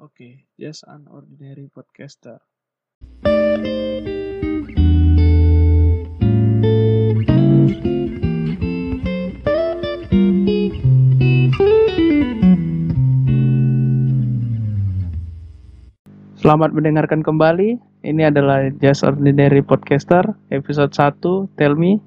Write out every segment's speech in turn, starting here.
Oke, just an ordinary podcaster. Selamat mendengarkan kembali. Ini adalah Just Ordinary Podcaster episode 1 Tell Me.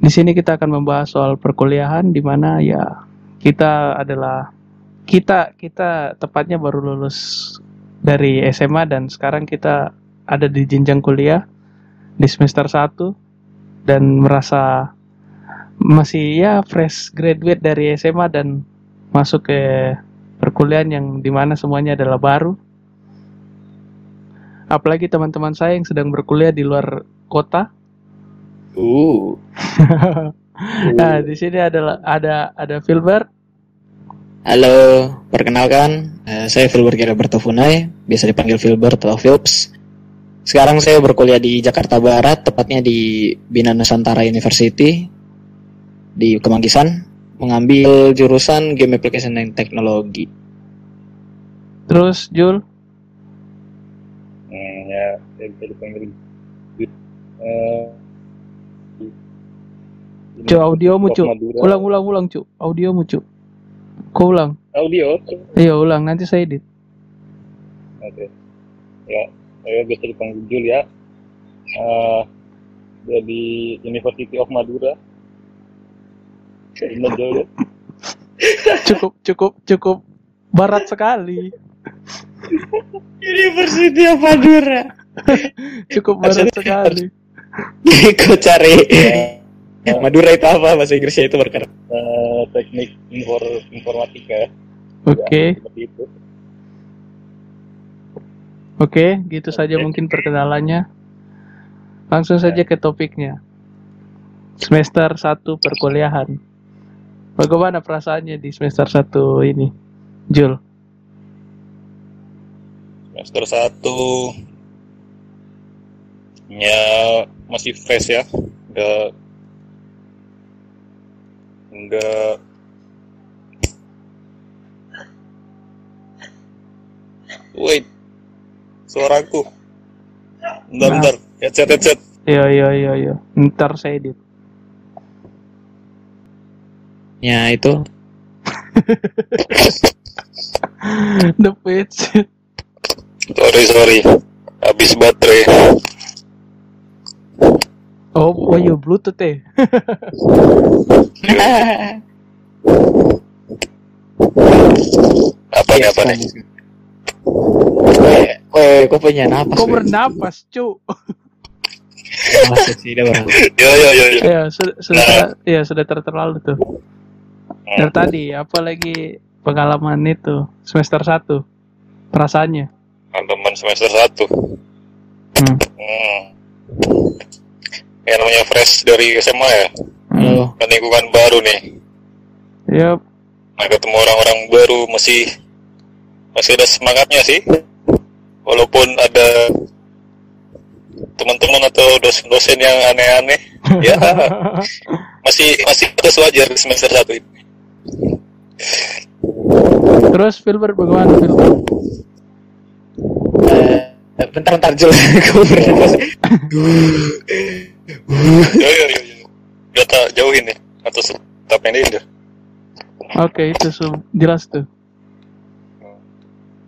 Di sini kita akan membahas soal perkuliahan di mana ya kita adalah kita kita tepatnya baru lulus dari SMA dan sekarang kita ada di jenjang kuliah di semester 1 dan merasa masih ya fresh graduate dari SMA dan masuk ke perkuliahan yang di mana semuanya adalah baru apalagi teman-teman saya yang sedang berkuliah di luar kota. Uh. nah, di sini adalah ada ada Filbert. Halo, perkenalkan, eh, saya Filbert Roberto Funai, biasa dipanggil Filbert atau Philps. Sekarang saya berkuliah di Jakarta Barat, tepatnya di Bina Nusantara University di Kemanggisan, mengambil jurusan Game Application and Technology. Terus Jul, Hmm, ya, saya bisa dipanggil eh ini cu audiomu Prof cu. Madura. Ulang ulang ulang cu. Audiomu cu. Kau ulang. audio. Iya ulang nanti saya edit. Oke. Ya, saya bisa dipanggil Jul ya. Eh dari University of Madura. Cukup cukup cukup barat sekali. University of Madura. Cukup barat sekali. Aku cari Madura itu apa bahasa Inggrisnya itu berkata. Eh, teknik infor informatika. Oke, Ya, oke, gitu saja mungkin perkenalannya. Langsung saja ke topiknya. Semester 1 perkuliahan. Bagaimana perasaannya di semester 1 ini? Jul. Semester 1 ya masih fresh ya. Enggak enggak Wait. Suaraku. Bentar, Nah. bentar. Headset, headset. Iya, iya, iya, iya. Ntar saya edit. Ya itu The page. Sorry, sorry. Habis baterai. Oh, oh iya Bluetooth eh. Apa nih, apa nih? Weh, kok punya napas? Kok bernapas, cu? Masuk sih, udah? Yo, yo, yo, yo. Ya, sudah sudah ya sudah ter terlalu tuh. Dari Hmm. tadi, apalagi pengalaman itu semester 1 perasaannya. Teman semester 1. Hmm. Hmm. Yang namanya fresh dari SMA ya. Halo. Kan lingkungan baru nih. Yup. Nah, ketemu orang-orang baru masih masih ada semangatnya sih. Walaupun ada teman-teman atau dosen-dosen yang aneh-aneh, ya masih masih terus wajar di semester satu ini. Terus Filbert bagaimana Filbert? Eh, bentar bentar bernapas. Yo yo yo. yo. Udah tak jauhin nih atau tetap ini deh. Oke, itu su- jelas tuh.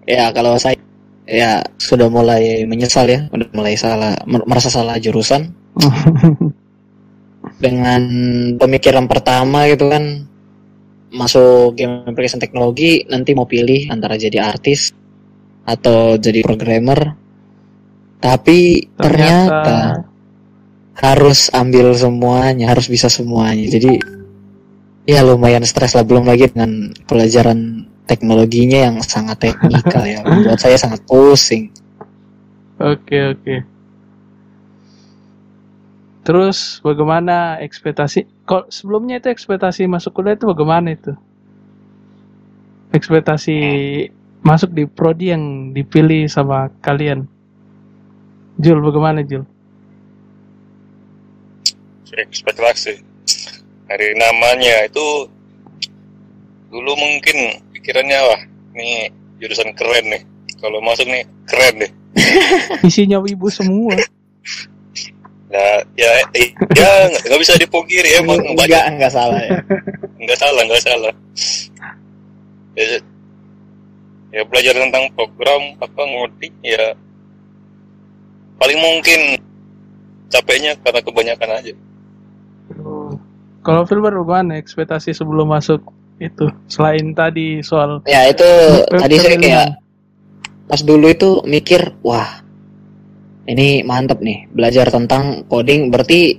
Ya kalau saya ya sudah mulai menyesal ya, udah mulai salah mer- merasa salah jurusan dengan pemikiran pertama gitu kan masuk game application teknologi nanti mau pilih antara jadi artis atau jadi programmer tapi ternyata, harus ambil semuanya harus bisa semuanya jadi ya lumayan stres lah belum lagi dengan pelajaran teknologinya yang sangat teknikal ya membuat saya sangat pusing Oke, oke. Terus bagaimana ekspektasi? Kok sebelumnya itu ekspektasi masuk kuliah itu bagaimana itu? Ekspektasi masuk di prodi yang dipilih sama kalian. Jul, bagaimana Jul? Ekspektasi dari namanya itu dulu mungkin pikirannya wah ini jurusan keren nih. Kalau masuk nih keren deh. Isinya wibu semua. Nah, ya, ya nggak nggak bisa dipungkiri emang banyak enggak enggak salah ya nggak salah nggak salah. Ya, ya belajar tentang program apa ngoding ya paling mungkin capeknya karena kebanyakan aja. Kalau Filber bagaimana ekspektasi sebelum masuk itu selain tadi soal ya itu tadi saya kayak pas dulu itu mikir wah ini mantep nih belajar tentang coding berarti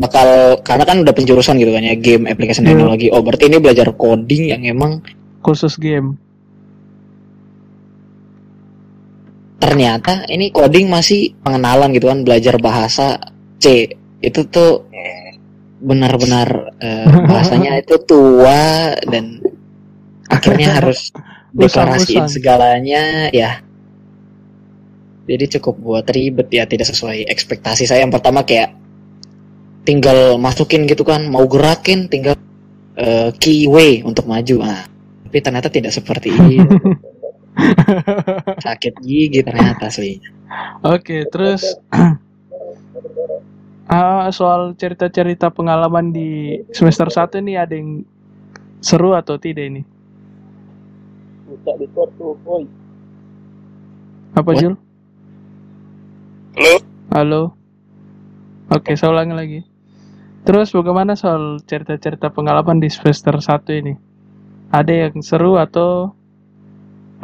bakal karena kan udah penjurusan gitu kan ya game application Hmm. teknologi oh berarti ini belajar coding yang emang khusus game ternyata ini coding masih pengenalan gitu kan belajar bahasa C itu tuh. Benar-benar eh, bahasanya itu tua dan akhirnya harus deklarasiin segalanya ya. Jadi cukup buat ribet ya tidak sesuai ekspektasi saya. Yang pertama kayak tinggal masukin gitu kan mau gerakin tinggal eh, keyway untuk maju. Ah tapi ternyata tidak seperti itu sakit gigi ternyata asli Oke, terus ah, soal cerita-cerita pengalaman di semester 1 ini ada yang seru atau tidak ini? Apa What? Jul? Halo, Halo. Oke, saya ulangi lagi. Terus bagaimana soal cerita-cerita pengalaman di semester 1 ini? Ada yang seru atau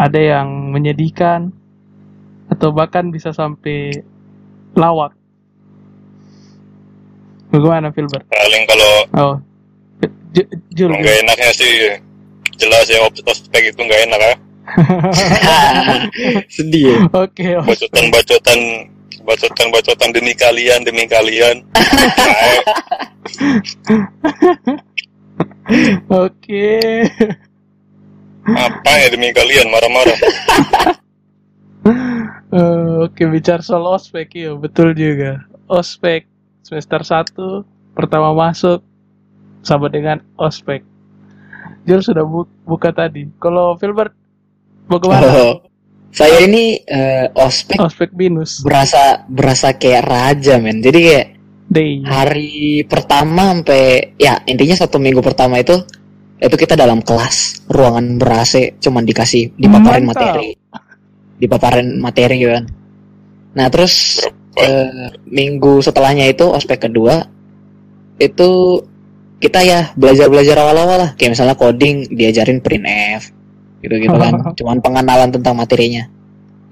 ada yang menyedihkan atau bahkan bisa sampai lawak? Bagaimana Filbert? paling kalau Oh. J- Jul. Enaknya sih jelas ya ospek itu nggak enak ya. sedih ya Oke, oh. Bacotan-bacotan bacotan-bacotan demi kalian demi kalian. Oke. apa ya demi kalian marah-marah. Eh, Oke, bicara soal ospek ya, betul juga. Ospek semester 1 pertama masuk sama dengan ospek. Jul sudah bu- buka tadi. Kalau Filbert bagaimana? Oh, saya ini eh, ospek Ospek binus berasa berasa kayak raja men jadi kayak day. hari pertama sampai ya intinya satu minggu pertama itu itu kita dalam kelas ruangan ber AC cuman dikasih dipaparin Mantap. materi dipaparin materi gitu kan nah terus? Eh, minggu setelahnya itu ospek kedua itu kita ya belajar belajar awal awal lah. Kayak misalnya coding diajarin printf gitu gitu kan. Cuman pengenalan tentang materinya.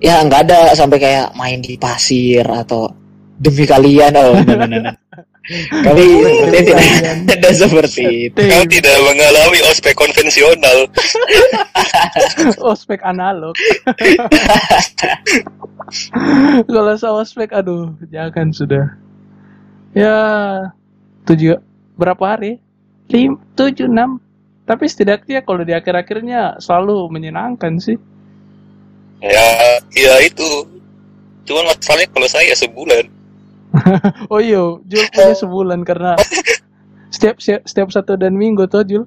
Ya nggak ada sampai kayak main di pasir atau demi kalian. Oh no, no, no, no. kami sepertinya tidak tidak seperti itu Kau tidak mengalami ospek konvensional. ospek analog. Kalau saya ospek, aduh, jangan sudah. Ya, tujuh berapa hari? Lim, tujuh, enam. Tapi setidaknya kalau di akhir-akhirnya selalu menyenangkan sih. Ya, ya itu. Cuman masalahnya kalau saya sebulan. Oh iya, Jul punya sebulan karena setiap setiap, setiap satu dan minggu tuh Jul.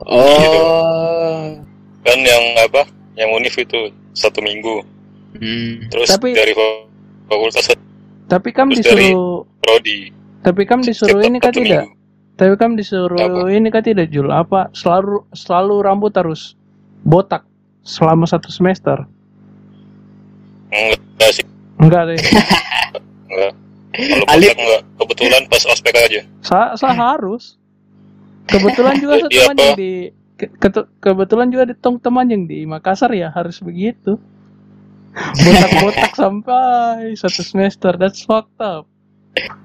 oh Kan yang apa? Yang univ itu satu minggu. hmm. Terus Tapi- dari fa- fakultas Tapi dari- disuruh, prodi. tapi kan disuruh ini kan tidak. minggu. Tapi kan disuruh Apa? ini kan tidak Jul. Apa selalu selalu rambut harus botak selama satu semester? Enggak sih. Enggak deh. Enggak. Kalau enggak. Kebetulan pas ospek aja. Sa, sa harus. Kebetulan juga Jadi saya teman apa? yang di ke- ketu- kebetulan juga di tong teman yang di Makassar ya harus begitu. Botak-botak sampai satu semester. That's fucked up.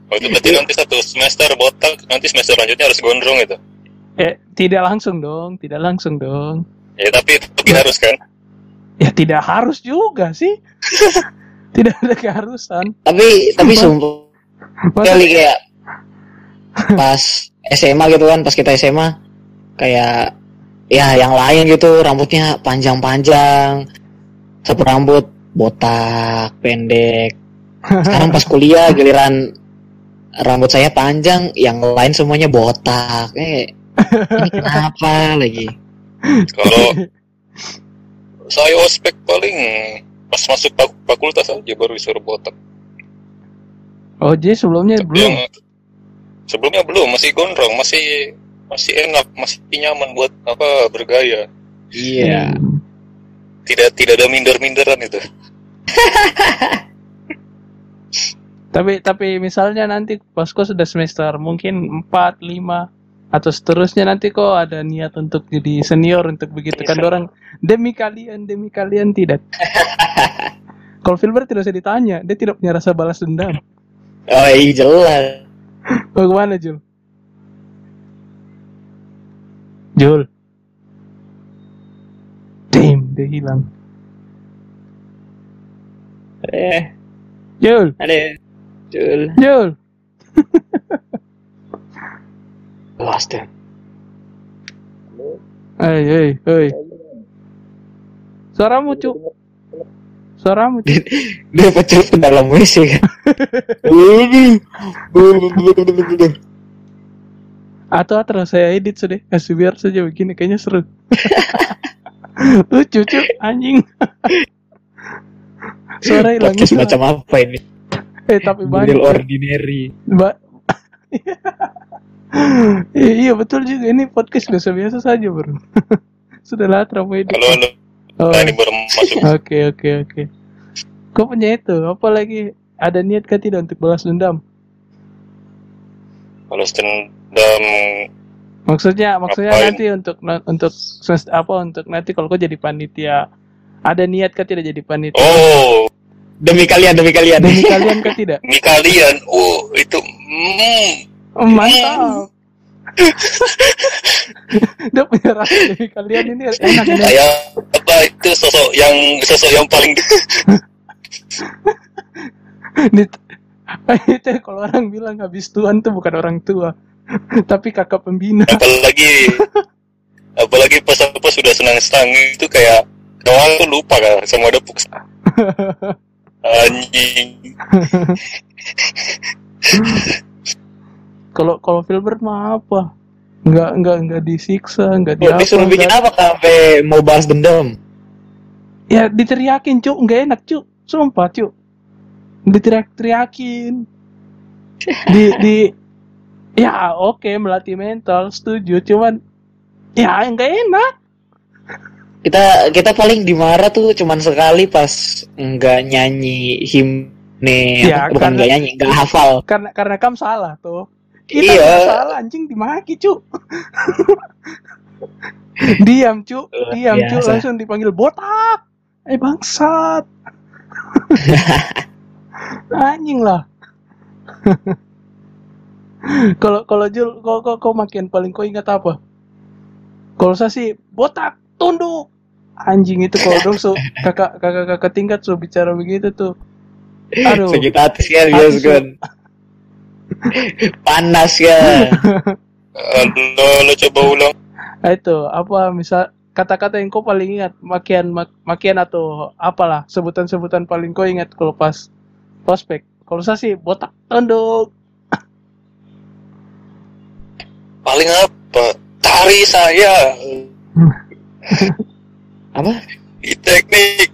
Oh, itu berarti nanti satu semester botak, nanti semester lanjutnya harus gondrong itu. Eh, tidak langsung dong, tidak langsung dong. Ya tapi tapi harus kan. Ya tidak harus juga sih. tidak ada keharusan. tapi tapi sumpah. Kali kayak pas SMA gitu kan pas kita SMA kayak ya yang lain gitu rambutnya panjang-panjang sapu rambut botak pendek. Sekarang pas kuliah giliran rambut saya panjang yang lain semuanya botak. Eh ini kenapa lagi? Kalau saya ospek paling pas masuk fak- fakultas aja baru disuruh botak. Oh, jadi sebelumnya Tapi belum. yang sebelumnya belum, masih gondrong, masih masih enak, masih nyaman buat apa bergaya. Iya. Hmm. Tidak tidak ada minder-minderan itu. Tapi tapi misalnya nanti pas kau sudah semester mungkin 4, 5 atau seterusnya nanti kok ada niat untuk jadi senior untuk begitu kan orang demi kalian demi kalian tidak. Kalau Filbert tidak usah ditanya, dia tidak punya rasa balas dendam. Oh iya jelas. Bagaimana Jul? Jul. Damn, dia hilang. Eh, Jul, ada. Jul. Jul. Lost him. Hei, hei, hei. Suaramu, Cuk. Suaramu, Cuk. Dia pecah ke dalam WC kan. Atau terus saya edit sudah. Kasih biar saja begini, kayaknya seru. Lucu, Cuk. Anjing. Suara hilang. Podcast macam apa ini? Eh, tapi banyak. Real ordinary. Ba- Iya, iya betul juga ini podcast biasa-biasa saja bro. Sudah lah terlalu edit. Halo, halo. Oh, Nah, ini baru masuk. Oke oke oke. Kau punya itu apa lagi? Ada niat kah tidak untuk balas dendam? Kalau dendam Maksudnya maksudnya Ngapain? nanti untuk untuk apa untuk nanti kalau kau jadi panitia ada niat kah tidak jadi panitia? Oh, Demi kalian, demi kalian. Demi kalian kah tidak? ini kalian. Oh, itu hmm, Oh, mantap. Dia punya rasa demi kalian ini enak ini. saya apa itu sosok yang sosok yang paling Dit- itu kalau orang bilang habis Tuhan tuh bukan orang tua, tapi kakak pembina. apalagi apalagi pas apa sudah senang senang itu kayak doang tuh lupa kan sama ada puk anjing Kalau kalau Filbert mah apa? Nggak nggak nggak disiksa, nggak Mau diapa. disuruh bikin apa sampai mau balas dendam? Ya diteriakin cuk, nggak enak cuk, sumpah cuk. Diteriak-teriakin. Di di ya oke melatih mental, setuju. Cuman ya nggak enak. Kita kita paling dimarah tuh cuman sekali pas nggak nyanyi himne, Ya, bukan karena- nggak nyanyi, nggak hafal. Karena karena kamu salah tuh. Kita Iya. salah anjing dimaki cuk. diam cuk, diam cuk biasa. langsung dipanggil botak. Eh bangsat. anjing lah. Kalau kalau Jul, kok kok kok makin paling kau ingat apa? Kalau saya sih botak, tunduk. Anjing itu kalau dong so kakak kakak kakak tingkat so bicara begitu tuh. Aduh. Sakit hati kan. Panas ya. lo lo coba ulang. Nah, itu apa misal kata-kata yang kau paling ingat makian mak- makian atau apalah sebutan-sebutan paling kau ingat kalau pas prospek? Kalau saya sih botak tunduk paling apa? Tari saya. Apa? di teknik.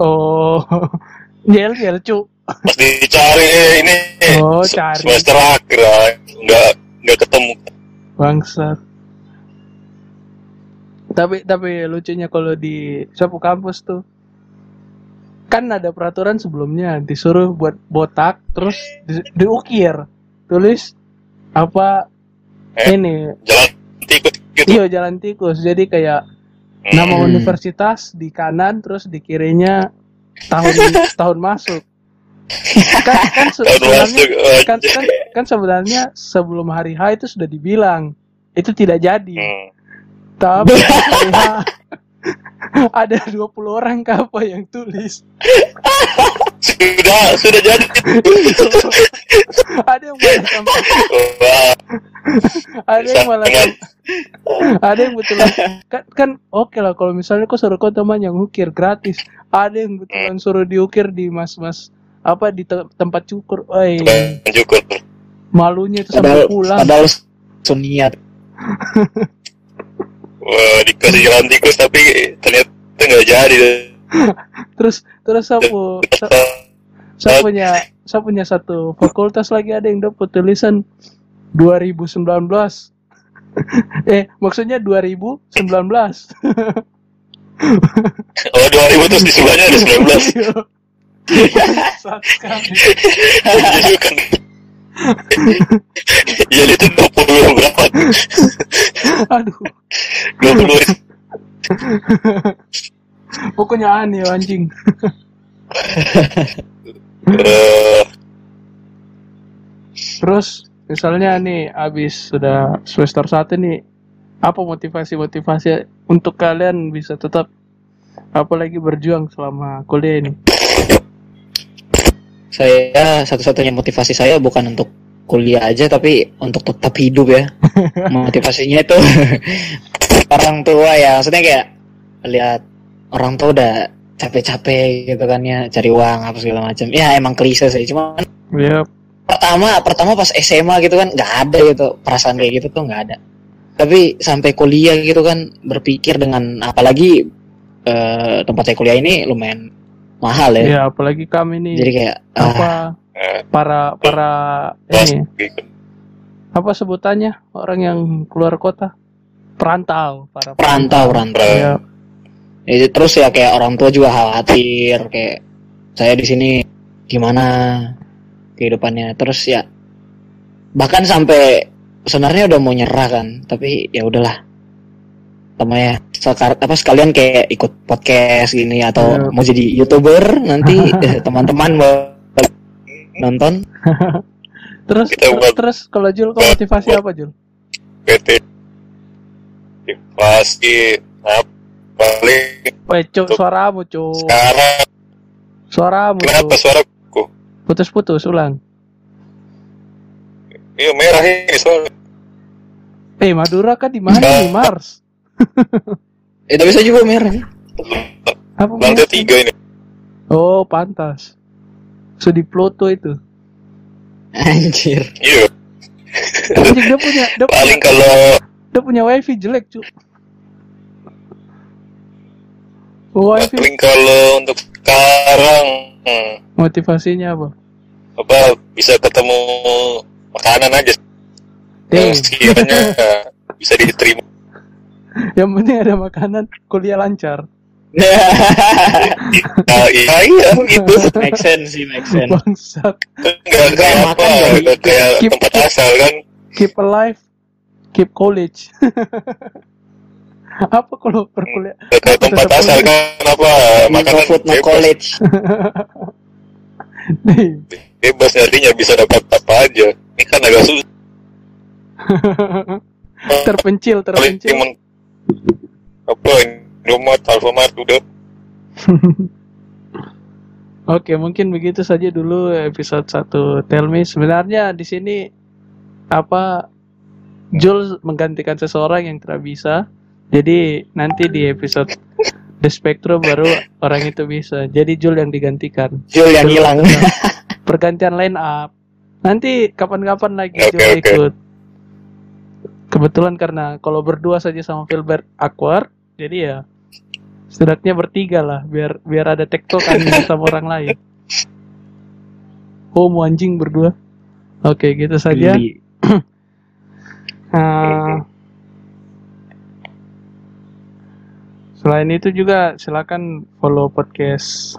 Oh gel gel cu. pas dicari eh, ini Oh, cari. semester akhir ah, nggak nggak ketemu bangsat tapi tapi lucunya kalau di sapu kampus tuh kan ada peraturan sebelumnya disuruh buat botak terus di- diukir tulis apa Eh. ini jalan tikus gitu Iya jalan tikus. Jadi kayak nama Hmm. universitas di kanan terus di kirinya tahun tahun masuk. Kan kan sebenarnya kan, kan kan sebenarnya sebelum hari H itu sudah dibilang itu tidak jadi. Hmm. Tapi H ada 20 orang kapal yang tulis. sudah sudah jadi. Ada yang malah sampai ada yang malah ada yang betulan kan, kan oke lah kalau misalnya kau suruh kau teman yang ukir gratis ada yang betulan suruh diukir di mas-mas apa di te- tempat cukur? Oi, cukur. Malunya itu sampai pulang. padahal suniat. Wah, dikasih jalan tikus tapi ternyata nggak jadi. Terus terus sapu sa- saya punya saya punya satu fakultas lagi? Ada yang dapat tulisan 2019 eh maksudnya 2019 oh 2000 terus di sebelahnya ada 19 Kan jadi itu 20 berapa? Aduh. 20 pokoknya aneh anjing. Terus misalnya nih abis sudah semester 1 nih apa motivasi-motivasi untuk kalian bisa tetap apalagi berjuang selama kuliah ini Saya satu-satunya motivasi saya bukan untuk kuliah aja tapi untuk tetap hidup ya. Motivasinya itu orang tua ya, maksudnya kayak lihat orang tua udah capek-capek gitu kan ya cari uang apa segala macam. Ya emang klise sih, cuma ya pertama pertama pas SMA gitu kan nggak ada gitu perasaan kayak gitu tuh nggak ada. Tapi sampai kuliah gitu kan berpikir dengan apalagi eh, tempat saya kuliah ini lumayan mahal ya. ya apalagi kami nih Jadi kayak ah, apa eh, para para ini apa sebutannya orang yang keluar kota? Perantau para perantau. Perantau. ya Ya, terus ya kayak orang tua juga khawatir kayak saya di sini gimana kehidupannya? Terus ya bahkan sampai sebenarnya udah mau nyerah kan tapi ya udahlah namanya sekar apa sekalian kayak ikut podcast gini atau Ya. mau jadi youtuber nanti eh, teman-teman mau nonton terus Kita terus kalau Jul kau motivasi apa Jul PT apa paling Weh, cuk, Untuk- suaramu, cuk. sekarang Suaramu, kenapa suaraku Putus-putus, ulang. iya merah ini soalnya Eh, Madura kan di mana nih, Mars? eh tapi saya juga merah nih Apa lantai Mars? tiga ini Oh, pantas. So di Pluto itu. anjir iya Anjing, dia punya dia punya, paling kalau dia punya wifi jelek, cuk. Wifi paling kalau untuk sekarang hmm, motivasinya apa? apa bisa ketemu makanan aja yang Ding. sekiranya bisa diterima Yang penting ada makanan, kuliah lancar. nah, iya iya gitu. Make sense sih make sense. Bangsat. nggak kayak makan apa kayak keep- tempat asal kan. Keep alive, keep college. apa kalau perkuliah? kayak tempat asal kan apa makanan food no college. Nih, bebas nantinya bisa dapat apa aja. Ini kan agak susah. Terpencil, terpencil. Apa Indomaret Alfamart udah Oke, mungkin begitu saja dulu episode 1 Tell Me. Sebenarnya di sini apa Jules menggantikan seseorang yang tidak bisa. Jadi nanti di episode The Spectrum baru orang itu bisa. Jadi Jules yang digantikan. Jul yang hilang Pergantian line up. Nanti kapan-kapan lagi Oke, Jules oke. ikut. Kebetulan karena kalau berdua saja sama Filbert awkward, jadi ya setidaknya bertiga lah biar biar ada tektokan sama orang lain. Oh, mau anjing berdua. Oke, gitu saja. Nah, selain itu juga silakan follow podcast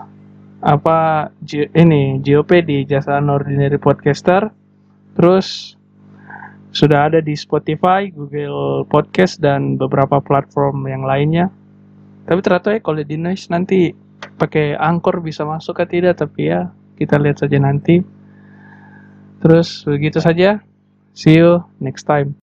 apa G- ini GOP di Jasa Ordinary Podcaster. Terus sudah ada di Spotify, Google Podcast dan beberapa platform yang lainnya. Tapi ternyata ya kalau di Noise nanti pakai Anchor bisa masuk atau tidak tapi ya kita lihat saja nanti. Terus begitu saja. See you next time.